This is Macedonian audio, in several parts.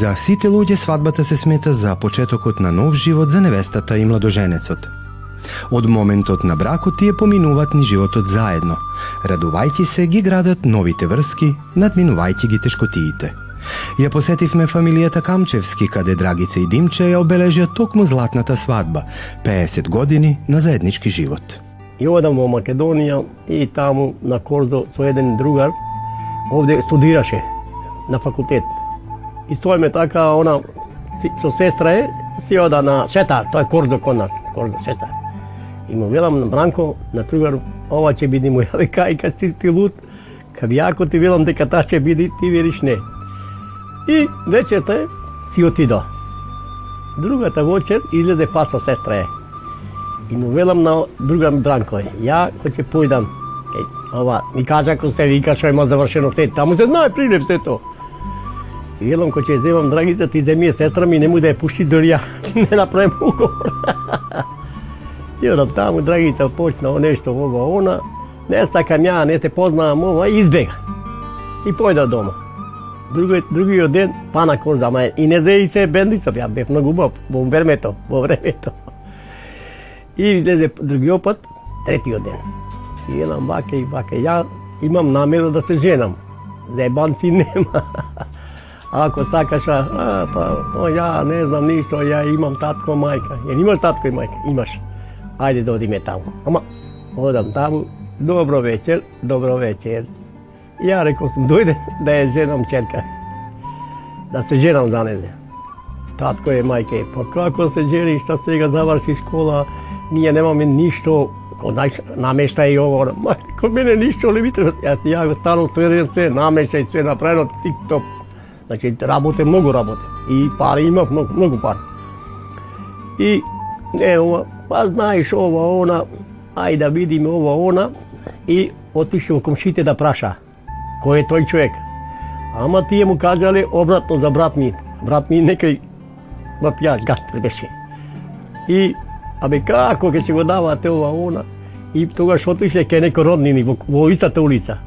За сите луѓе свадбата се смета за почетокот на нов живот за невестата и младоженецот. Од моментот на бракот тие поминуваат ни животот заедно. Радувајќи се ги градат новите врски, надминувајќи ги тешкотиите. Ја посетивме фамилијата Камчевски, каде Драгица и Димче ја обележија токму златната свадба, 50 години на заеднички живот. И одам во Македонија и таму на Кордо со еден другар, овде студираше на факултет. И стоиме така, она со сестра е, си ода на Сета, тоа е Кордо кон нас, Кордо Сета. И му велам на Бранко, на другар, ова ќе биде моја ја и кај ти, ти лут, кај јако ти велам дека таа ќе биде, ти вериш не. И вечерта си отидо. Другата вечер излезе пасо сестра е. И му велам на друга Бранко, ја кој ќе појдам. Ова, ми кажа кој се вика што има завршено се, таму се знае прилеп се тоа. И велам кој ќе земам драгите, да ти земи сестра ми, нему да ја пушти дори ја не направим уговор. и одам таму, драгите, да почна нешто ова, она, не сакам ја, не те познавам ова, и избега. И појда дома. Други, другиот ден, пана корза, ама и не зе и се бендицов, ја бев многу убав во времето, во времето. И излезе другиот пат, третиот ден. Си елам вака и вака. ја имам намера да се женам. Зебанци нема. Ако сакаш, а, па, о, ја не знам ништо, ја имам татко, мајка. Ја имаш татко и мајка? Имаш. Ајде да одиме таму. Ама, одам таму, добро вечер, добро вечер. Ја рекол сум, дојде да ја женам черка. Да се женам за неја. Татко е мајка. па како се жени, што сега заврши школа, ние немаме ништо, кој намешта и ово, ма, кој мене ништо не ви треба. Јас ја станам сведен се, намешта и све направено тик-топ, Значи, работе, многу работе. И пари имав, многу, многу пари. И, не, ова, па знаеш ова, она, ајде да видиме ова, она, и отишо комшите да праша кој е тој човек. Ама тие му кажале обратно за брат ми. Брат ми некој пјач гат беше. И, абе како ќе се го давате ова она? И тогаш отише ке некој роднини во, во истата улица.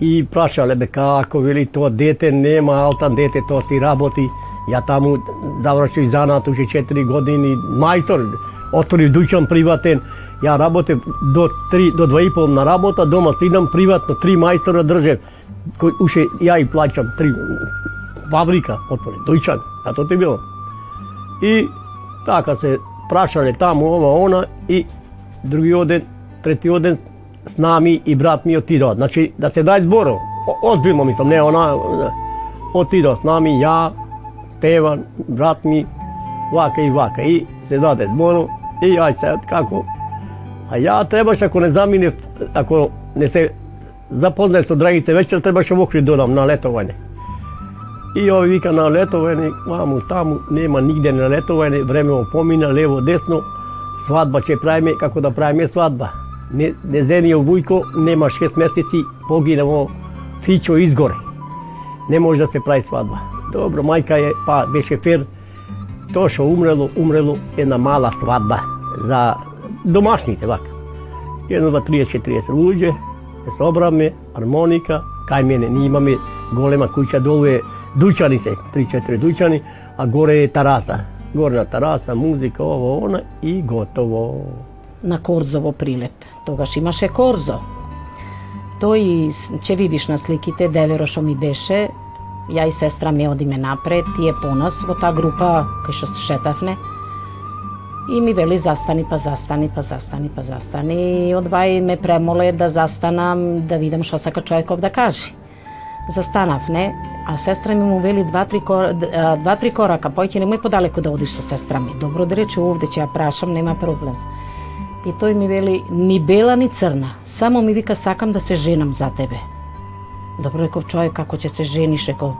И прашале бе како, вели тоа дете нема алтан дете, тоа си работи. Ја таму завршив занат уште 4 години, мајтор, отвори дуќан приватен, Ја работев до 3 до 2 и пол на работа, дома сидам приватно, три мајстора држев, кој уште ја и плаќам три фабрика отвори, дуќан, а тоа ти било. И така се прашале таму ова она и другиот ден, третиот ден с нами и брат ми отидоа. Значи да се дај зборо, озбилно мислам, не она отидоа с нами ја, Стеван, брат ми, вака и вака и се даде зборо и ај се како А ја требаше, ако не замине ако не се запознае со драгите вечер, требаше во Охрид да додам на летовање. И овој вика на летовање, ваму, таму, нема нигде на летовање, време помина, лево, десно, свадба ќе правиме, како да правиме свадба. Nezenijev vujko nema šest mjeseci, poginemo Fićo izgore. Ne može da se pravi svadba. Dobro, majka je, pa beše fer, to što umrelo, umrelo jedna mala svadba za domašnjite vaka. Jedno, dva, 30-40 luđe, sobrame, harmonika, kaj mene, nima me golema kuća, dole je dućani se, tri, četiri dućani, a gore je tarasa. Gorna tarasa, muzika, ovo, ona i gotovo. На Корзово прилеп. Тогаш имаше Корзо. Тој, че видиш на сликите, деверо што ми беше, ја и сестра ми одиме напред, тие по нас во таа група кај што се шетавне. И ми вели застани, па застани, па застани, па застани. И одвај ме премоле да застанам, да видам што сака човеков да каже. Застанав, не? А сестра ми му вели два-три кор... два, три корака, појќе немој подалеку да одиш со сестра ми. Добро да рече овде ќе ја прашам, нема проблем. И тој ми вели, ни бела, ни црна. Само ми вика, сакам да се женам за тебе. Добро реков човек, како ќе се жениш, реков.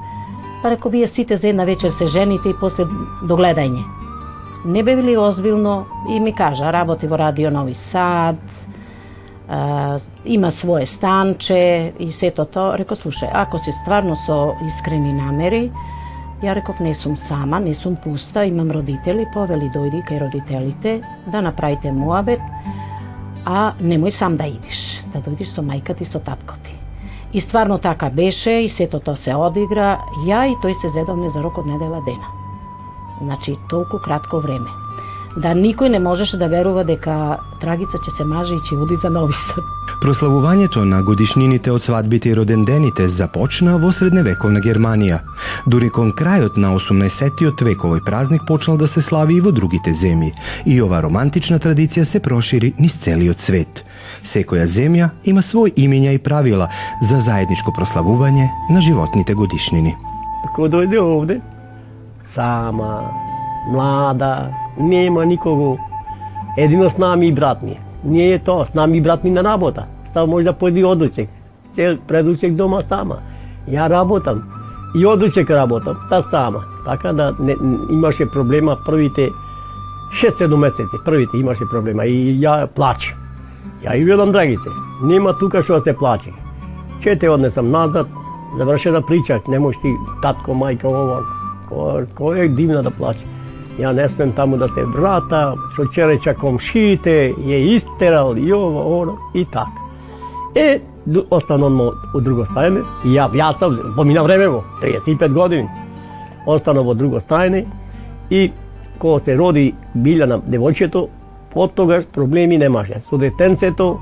Па реков, вие сите за една вечер се жените и после догледање не бе били озбилно и ми кажа, работи во Радио Нови Сад, а, има свое станче и сето тоа. Реко, слушај, ако си стварно со искрени намери, ја реков, не сум сама, не сум пуста, имам родители, повели дојди кај родителите да направите муабет, а немој сам да идиш, да дојдиш со мајка ти, со татко ти. И стварно така беше и сето тоа се одигра. Ја и тој се зедовне за рок од недела дена. Значи, толку кратко време. Да никој не можеше да верува дека Трагица ќе се маже и ќе оди за Нови Сад. Прославувањето на годишнините од свадбите и родендените започна во средневековна Германија. Дури кон крајот на 18-тиот век овој празник почнал да се слави и во другите земји, и ова романтична традиција се прошири низ целиот свет. Секоја земја има свој имиња и правила за заедничко прославување на животните годишнини. Кога дојде овде, сама, млада, нема никого. Едино с нами и брат ми. Не е тоа, с нами брат ми на работа. Само може да поди одучек. Цел предучек дома сама. Ја работам. И одучек работам, та сама. Така да не, имаше проблема првите 6-7 месеци, првите имаше проблема и ја плаче. Ја и велам драгите. нема тука што да се плаче. Че те однесам назад, завршена прича, не можеш ти татко, мајка, ово. Кој е дивна да плаче. Ја не смем таму да се врата, што череча комшите, ја истерал, и ово, оно, и така. Е, останам од друго стајане, и ја вјасав, помина време 35 години. Останав во друго стајане и кога се роди Билјана девојчето, од тогаш проблеми немаше. Со детенцето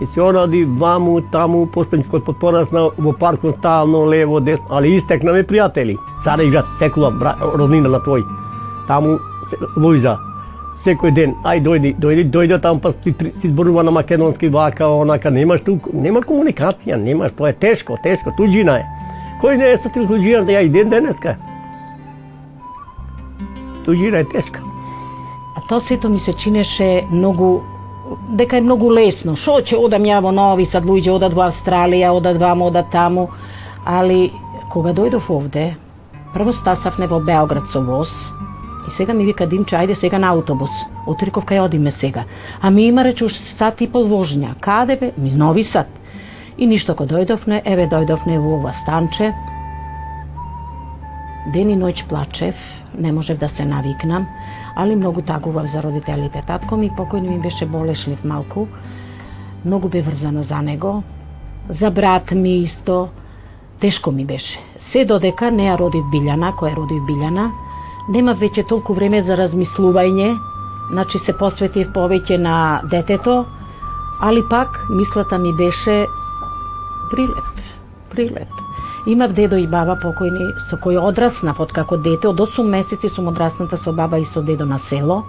и се оради ваму, таму, постенчкот под порасна во паркот стално, лево, десно, али истекнаме пријатели. Цареград, секула, роднина на твој таму Луиза секој ден, ај дојди, дојди, дојди таму па си, си зборува на македонски вака, онака, немаш тук нема комуникација, немаш, тоа е тешко, тешко, туѓина е. Кој не е со туѓина да ја и ден денеска? Туѓина е тешка. А тоа сето ми се чинеше многу дека е многу лесно. Шо ќе одам ја во Нови Сад, луѓе одат во Австралија, одат вамо, одат таму, али кога дојдов овде, прво стасавне во Београд со воз, И сега ми вика Димче, ајде сега на автобус. Отриков кај одиме сега. А ми има рече уште сат и пол вожња. Каде бе? Ми Нови Сад. И ништо ко дојдовне, еве дојдовне во ова станче. Ден и ноќ плачев, не можев да се навикнам, али многу тагував за родителите. Татко ми покојно ми беше болешлив малку. Многу бе врзана за него. За брат ми исто. Тешко ми беше. Се додека не ја родив Билјана, која родив Билјана, нема веќе толку време за размислување, значи се посветив повеќе на детето, али пак мислата ми беше прилеп, прилеп. Имав дедо и баба покојни со кои одраснав од како дете, од 8 месеци сум одрасната со баба и со дедо на село.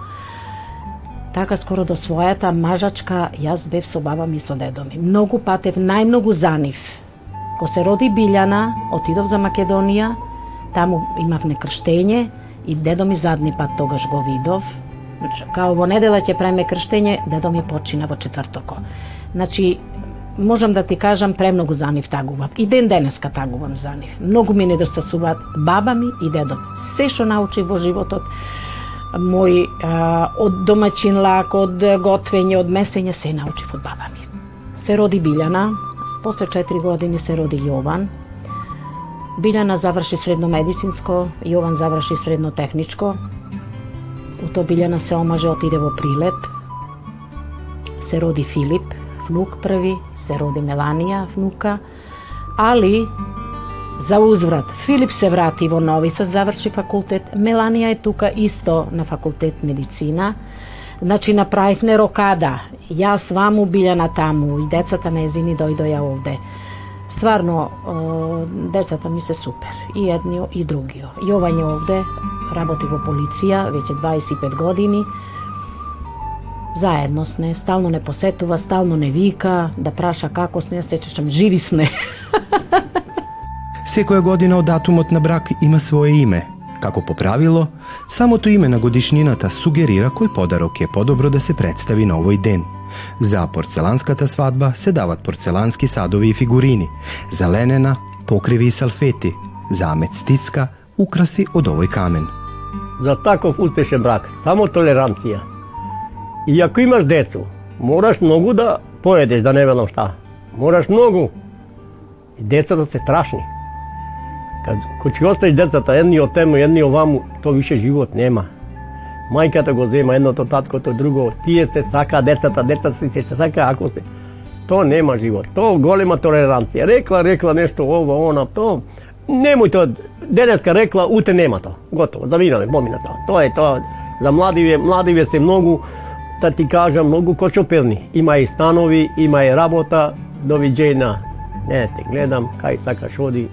Така скоро до својата мажачка јас бев со баба ми со дедо ми. Многу патев, најмногу за нив. Ко се роди Билјана, отидов за Македонија, таму имав некрштење, и дедо ми задни пат тогаш го видов. Значи, као во недела ќе преме крштење, дедо ми почина во четвртоко. Значи, можам да ти кажам, премногу за нив тагувам. И ден денеска тагувам за нив. Многу ми недостасуваат баба ми и дедо ми. Се што научи во животот, мој а, од домачин лак, од готвење, од месење, се научи од баба ми. Се роди Билјана, после 4 години се роди Јован, Билјана заврши средно медицинско, Јован заврши средно техничко. Ото Билјана се омаже, отиде во Прилеп. Се роди Филип, внук први, се роди Меланија, внука. Али, за узврат, Филип се врати во Нови Сад, заврши факултет. Меланија е тука исто на факултет медицина. Значи, направивне рокада. Јас ваму, Билјана таму и децата незини дојдоја овде. Стварно, децата ми се супер, и едни и другио. Јовање овде работи во полиција веќе 25 години. Заедно сне, стално не посетува, стално не вика, да праша како сне, се чешам живи сне. Секоја година од датумот на брак има свое име. Како по правило, самото име на годишнината сугерира кој подарок е подобро да се представи на овој ден – За порцеланската свадба се дават порцелански садови и фигурини, зеленена, покриви и салфети, за аметистска украси од овој камен. За таков успешен брак, само толеранција. И ако имаш децу, мораш многу да поедеш, да не велам шта. Мораш многу. И децата се страшни. Кога ќе оставиш децата едни од тему, едни оваму, то више живот нема мајката го зема едното, таткото, друго, тие се сака децата, децата се се сака ако се то нема живот. То голема толеранција. Рекла, рекла нешто ова, она, то немој то, денеска рекла, уте нема то. Готово, завинале, помина тоа. Тоа е тоа. За младиве, младиве се многу, да ти кажам, многу кочоперни. Има и станови, има и работа, довиđена. Не, те гледам, кај сакаш оди.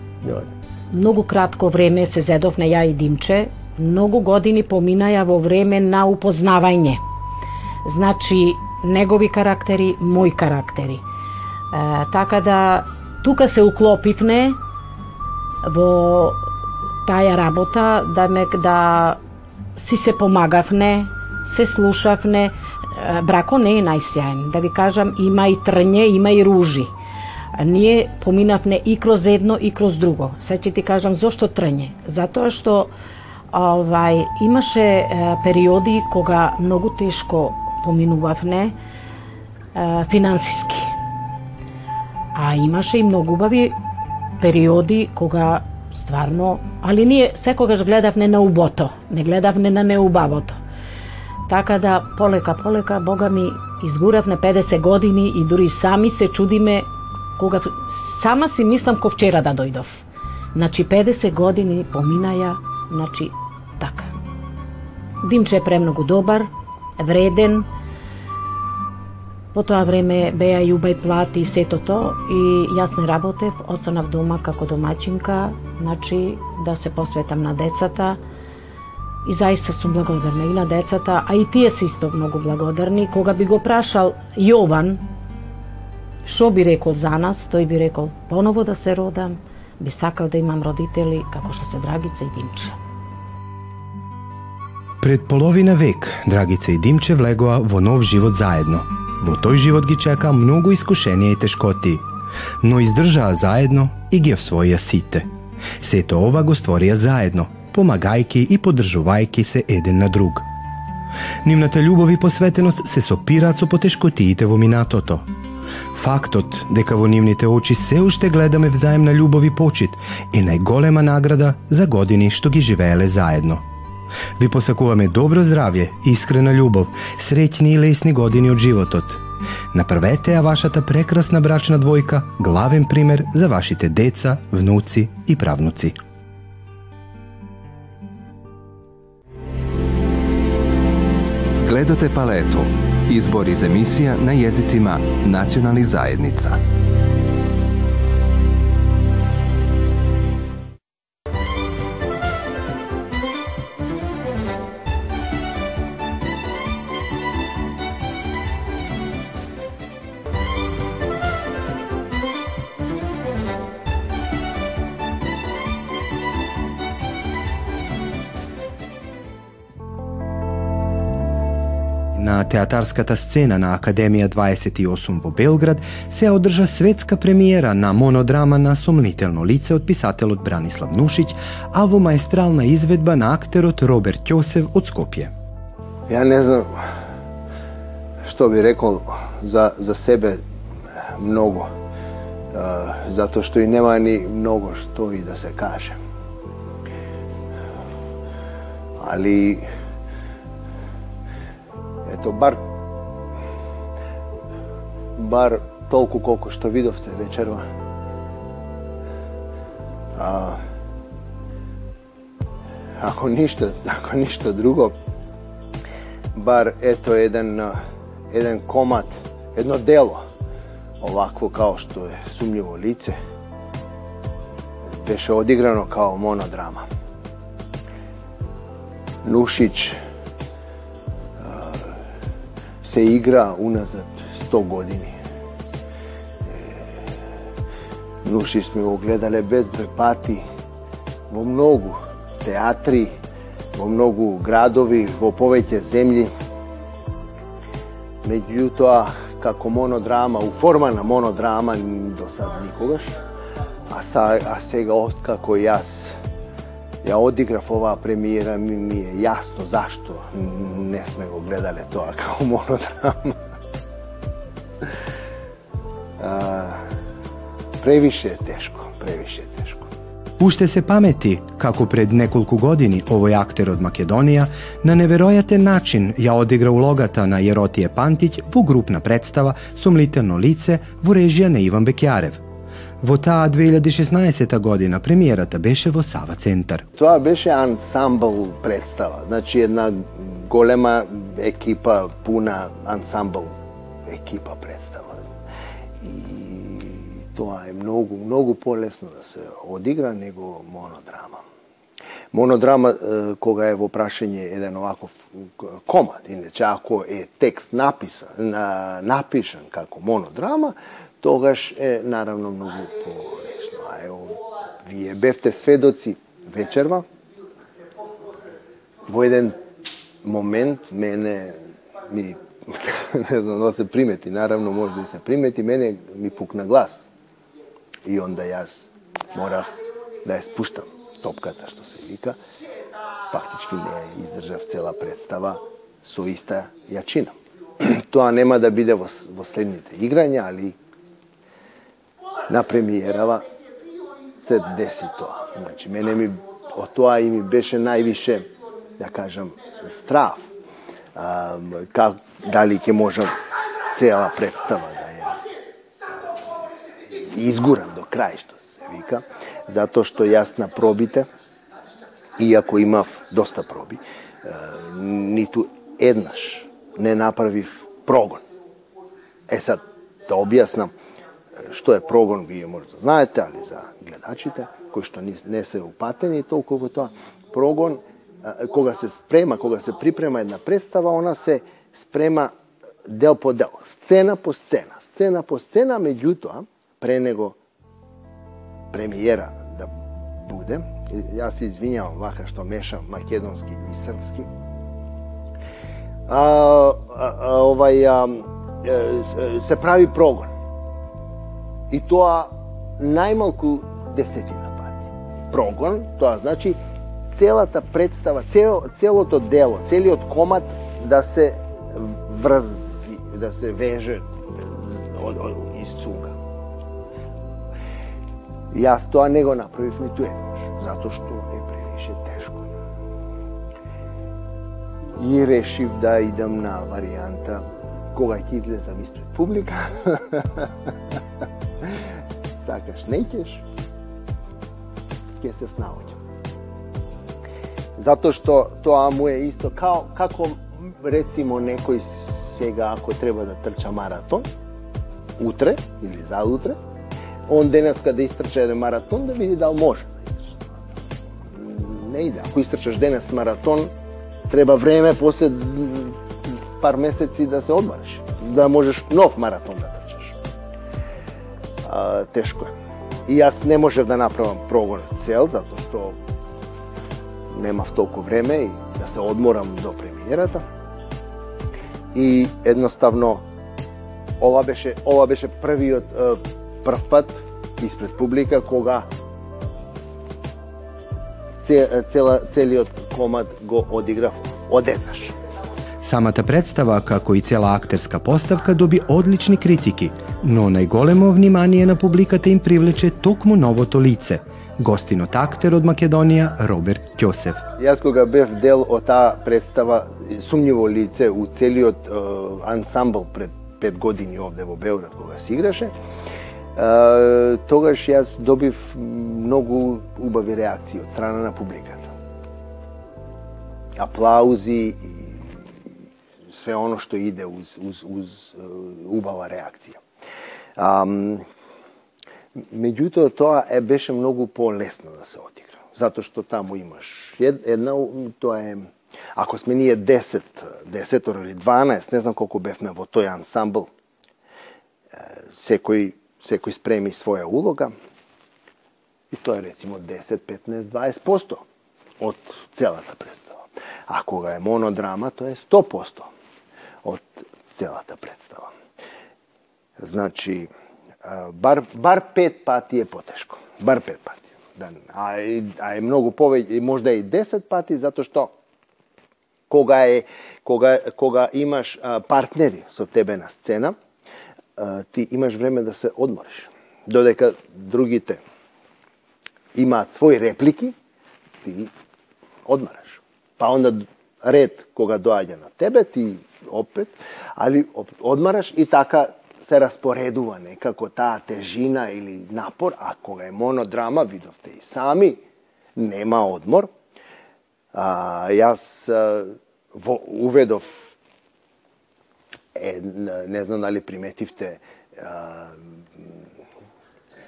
Многу кратко време се зедовне ја и Димче, многу години поминаја во време на упознавање. Значи, негови карактери, мои карактери. Е, така да, тука се уклопивне во таја работа да ме да си се помагавне, се слушавне. Брако не е најсјаен. Да ви кажам, има и трње, има и ружи. Ние поминавне и кроз едно и кроз друго. Сега ќе ти кажам зошто трње? Затоа што овај имаше периоди кога многу тешко поминувавне финансиски. А имаше и многу убави периоди кога стварно, али ние секогаш гледавне на убото, не гледавне на неубавото. Така да полека полека Бога ми изгуравне 50 години и дури сами се чудиме кога сама си мислам ко вчера да дојдов. Значи 50 години поминаја, значи така. Димче е премногу добар, вреден, По тоа време беа и плати и сето то и јас не работев, останав дома како домаќинка, значи да се посветам на децата. И заиста сум благодарна и на децата, а и тие се исто многу благодарни. Кога би го прашал Јован, што би рекол за нас, тој би рекол поново да се родам, би сакал да имам родители како што се Драгица и Димче. Пред половина век Драгица и Димче влегоа во нов живот заедно – Во тој живот ги чека многу искушенија и тешкоти, но издржаа заедно и ги освоија сите. Сето ова го створија заедно, помагајки и поддржувајки се еден на друг. Нивната љубов и посветеност се сопираат со потешкотиите во минатото. Фактот дека во нивните очи се уште гледаме взаемна љубов и почит е најголема награда за години што ги живееле заедно – Ви посакуваме добро здравје, искрена љубов, среќни и лесни години од животот. Направете ја вашата прекрасна брачна двојка главен пример за вашите деца, внуци и правнуци. Гледате палету. Избор из емисија на језицима национални заедница. На театарската сцена на Академија 28 во Белград се одржа светска премиера на монодрама на сомнително лице од писателот Бранислав Нушиќ, а во маестрална изведба на актерот Роберт Ќосев од Скопје. Ја не знам што би рекол за, за себе многу, затоа што и нема ни многу што и да се каже. Али ето бар бар толку колку што видовте вечерва. А, ако ништо, ако ништо друго, бар ето еден еден комат, едно дело овакво као што е сумњиво лице беше одиграно као монодрама. Нушиć се игра уназад 100 години. Нуши сме го гледале безброј пати во многу театри, во многу градови, во повеќе земји. Меѓутоа, како монодрама, у форма на монодрама, до сад никогаш. А, са, а сега, откако јас ја одиграв оваа премиера, ми, ми е јасно зашто не сме го гледале тоа како монодрама. а, превише е тешко, превише е тешко. Уште се памети како пред неколку години овој актер од Македонија на неверојатен начин ја одигра улогата на Јеротије Пантиќ во групна представа Сомлитено лице во режија на Иван Бекјарев. Во таа 2016 година премиерата беше во Сава центар. Тоа беше ансамбл представа, значи една голема екипа, пуна ансамбл екипа представа. И тоа е многу, многу полесно да се одигра него монодрама. Монодрама, кога е во прашање еден оваков комад, иначе ако е текст написан, напишан како монодрама, тогаш е наравно многу полесно. А ево, вие бевте сведоци вечерва, во еден момент мене ми не знам да се примети, наравно може да се примети, мене ми пукна глас. И онда јас морав да ја спуштам топката, што се вика. Фактички не издржав цела представа со иста јачина. Тоа нема да биде во, во следните играња, али на премиерава се деси тоа. Значи, мене ми, од тоа и ми беше највише, да кажам, страв. А, как, дали ќе можам цела представа да ја изгурам до крај, што се вика, затоа што јас на пробите, иако имав доста проби, ниту еднаш не направив прогон. Е сад, да објаснам, што е прогон, вие може да знаете, али за гледачите, кои што не се упатени толку во тоа, прогон, кога се спрема, кога се припрема една представа, она се спрема дел по дел, сцена по сцена, сцена по сцена, меѓутоа, пре него премиера да буде, јас се извинјавам вака што мешам македонски и српски, а, а, а, овај, а, се прави прогон и тоа најмалку десетина пати. Прогон, тоа значи целата представа, цел, целото дело, целиот комат да се врзи, да се веже од, од, из цуга. Јас тоа не го направив ниту еднаш, затоа што е превише тешко. И решив да идам на варијанта кога ќе излезам испред публика. сакаш, неќеш, ќе се снаоѓа. Затоа што тоа му е исто као, како рецимо некој сега ако треба да трча маратон, утре или за утре, он денеска да истрча еден маратон да види дали може. Да не иде. Ако истрчаш денес маратон, треба време после пар месеци да се одмараш, да можеш нов маратон да а, тешко е. И јас не можев да направам прогон цел, затоа што немав толку време и да се одморам до премиерата. И едноставно ова беше ова беше првиот прв пат испред публика кога цела, целиот комад го одиграв одеднаш. Самата представа, како и цела актерска поставка, доби одлични критики, но најголемо внимание на публиката им привлече токму новото лице, гостинот актер од Македонија Роберт Ќосев. Јас кога бев дел од таа представа, сумњиво лице у целиот е, ансамбл пред пет години овде во Београд кога се играше, е, тогаш јас добив многу убави реакции од страна на публиката. Аплаузи и све оно што иде уз, уз, уз убава реакција. Ам, меѓутоа, тоа е беше многу полесно да се одигра. Затоа што таму имаш една, тоа е, ако сме ние 10, 10 или 12, не знам колку бевме во тој ансамбл, секој, секој спреми своја улога, и тоа е рецимо 10, 15, 20% од целата представа. А кога е монодрама, тоа е 100% од целата представа. Значи, бар, бар пет пати е потешко. Бар пет пати. Да, а, а е многу повеќе, можда и 10 пати, затоа што кога е кога кога имаш партнери со тебе на сцена, ти имаш време да се одмориш. Додека другите имаат своји реплики, ти одмараш. Па онда ред кога доаѓа на тебе, ти опет, али одмараш и така се распоредува некако таа тежина или напор, а кога е монодрама, видовте и сами, нема одмор. А, јас а, во, уведов е, не знам дали приметивте, а,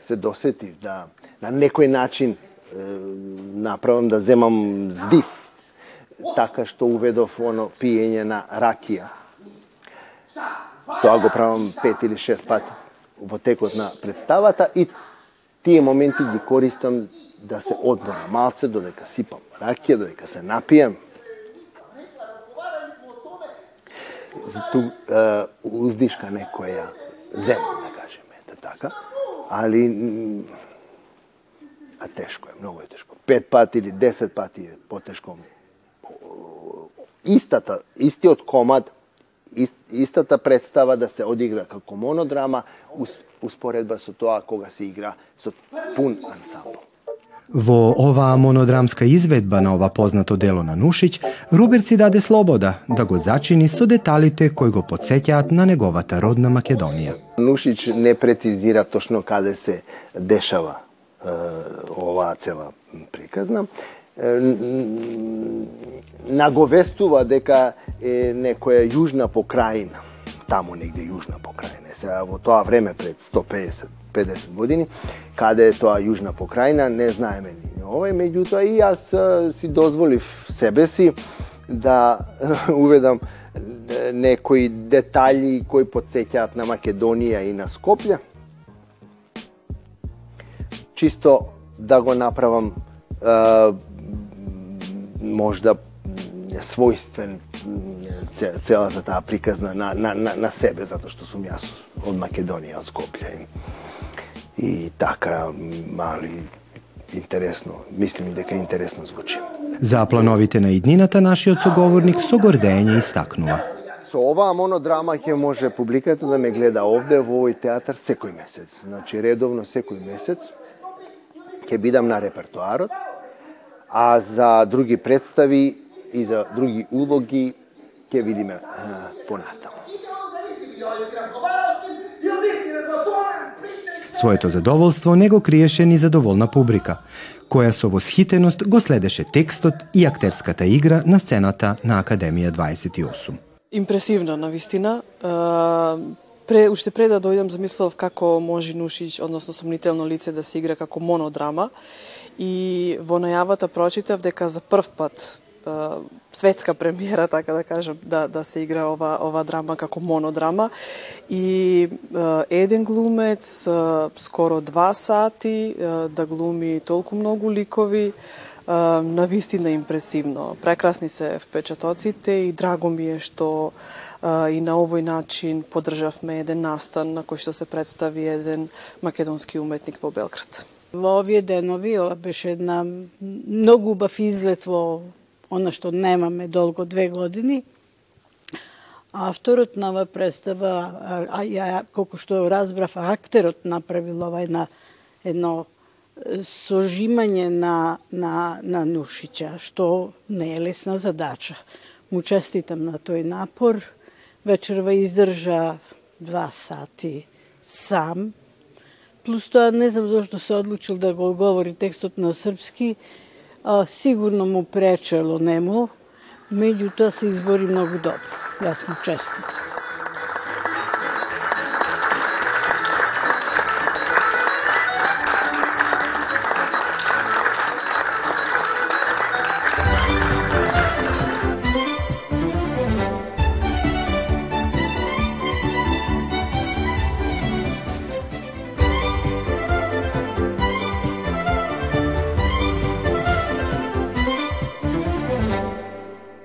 се досетив да на некој начин е, направам да земам здив, така што уведов оно пиење на ракија Тоа го правам пет или шест пати во текот на представата и тие моменти ги користам да се одмора малце, додека сипам ракија, додека се напијам. Ту, е, уздишка некоја земја, да кажеме, да така. Али, а тешко е, многу е тешко. Пет пати или десет пати е потешко. Истата, истиот комад истата представа да се одигра како монодрама, успоредба со тоа кога се игра со пун ансамбл. Во оваа монодрамска изведба на ова познато дело на Нушиć, Руберт си даде слобода да го зачини со деталите кои го подсеќаат на неговата родна Македонија. Нушиć не прецизира точно каде се дешава е, оваа цела приказна наговестува дека е некоја јужна покрајина, таму негде јужна покрајина. се во тоа време пред 150-50 години, каде е тоа јужна покрајина, не знаеме ни овој, меѓутоа и јас си дозволив себе си да уведам некои детали кои подсеќаат на Македонија и на Скопје. Чисто да го направам можда својствен целата таа приказна на, на, на, на себе, затоа што сум јас од Македонија, од Скопје. И така, мали, интересно, мислим дека интересно звучи. За плановите на иднината нашиот соговорник со гордење истакнува. Со оваа монодрама ќе може публиката да ме гледа овде во овој театар секој месец. Значи редовно секој месец ќе бидам на репертуарот а за други представи и за други улоги ќе видиме понатаму. Своето задоволство не го криеше ни задоволна публика, која со восхитеност го следеше текстот и актерската игра на сцената на Академија 28. Импресивно, на вистина. Пре, уште пред да дојдам замислав како може Нушиć, односно сомнително лице да се игра како монодрама и во најавата прочитав дека за прв пат светска премиера, така да кажам, да, да се игра ова, ова драма како монодрама. И еден глумец, скоро два сати, да глуми толку многу ликови, на вистина импресивно. Прекрасни се впечатоците и драго ми е што и на овој начин подржавме еден настан на кој што се представи еден македонски уметник во Белград. Во овие денови, ова беше една многу убав излет во она што немаме долго две години. Авторот на ова представа, а ја колку што разбрав, актерот направил ова една едно сожимање на, на, на Нушича, што не е лесна задача. Му честитам на тој напор. Вечерва издржа два сати сам, Плюс тоа не знам зашто се одлучил да го говори текстот на српски, а, сигурно му пречело нему, меѓутоа се избори многу добро. Јас му честитам.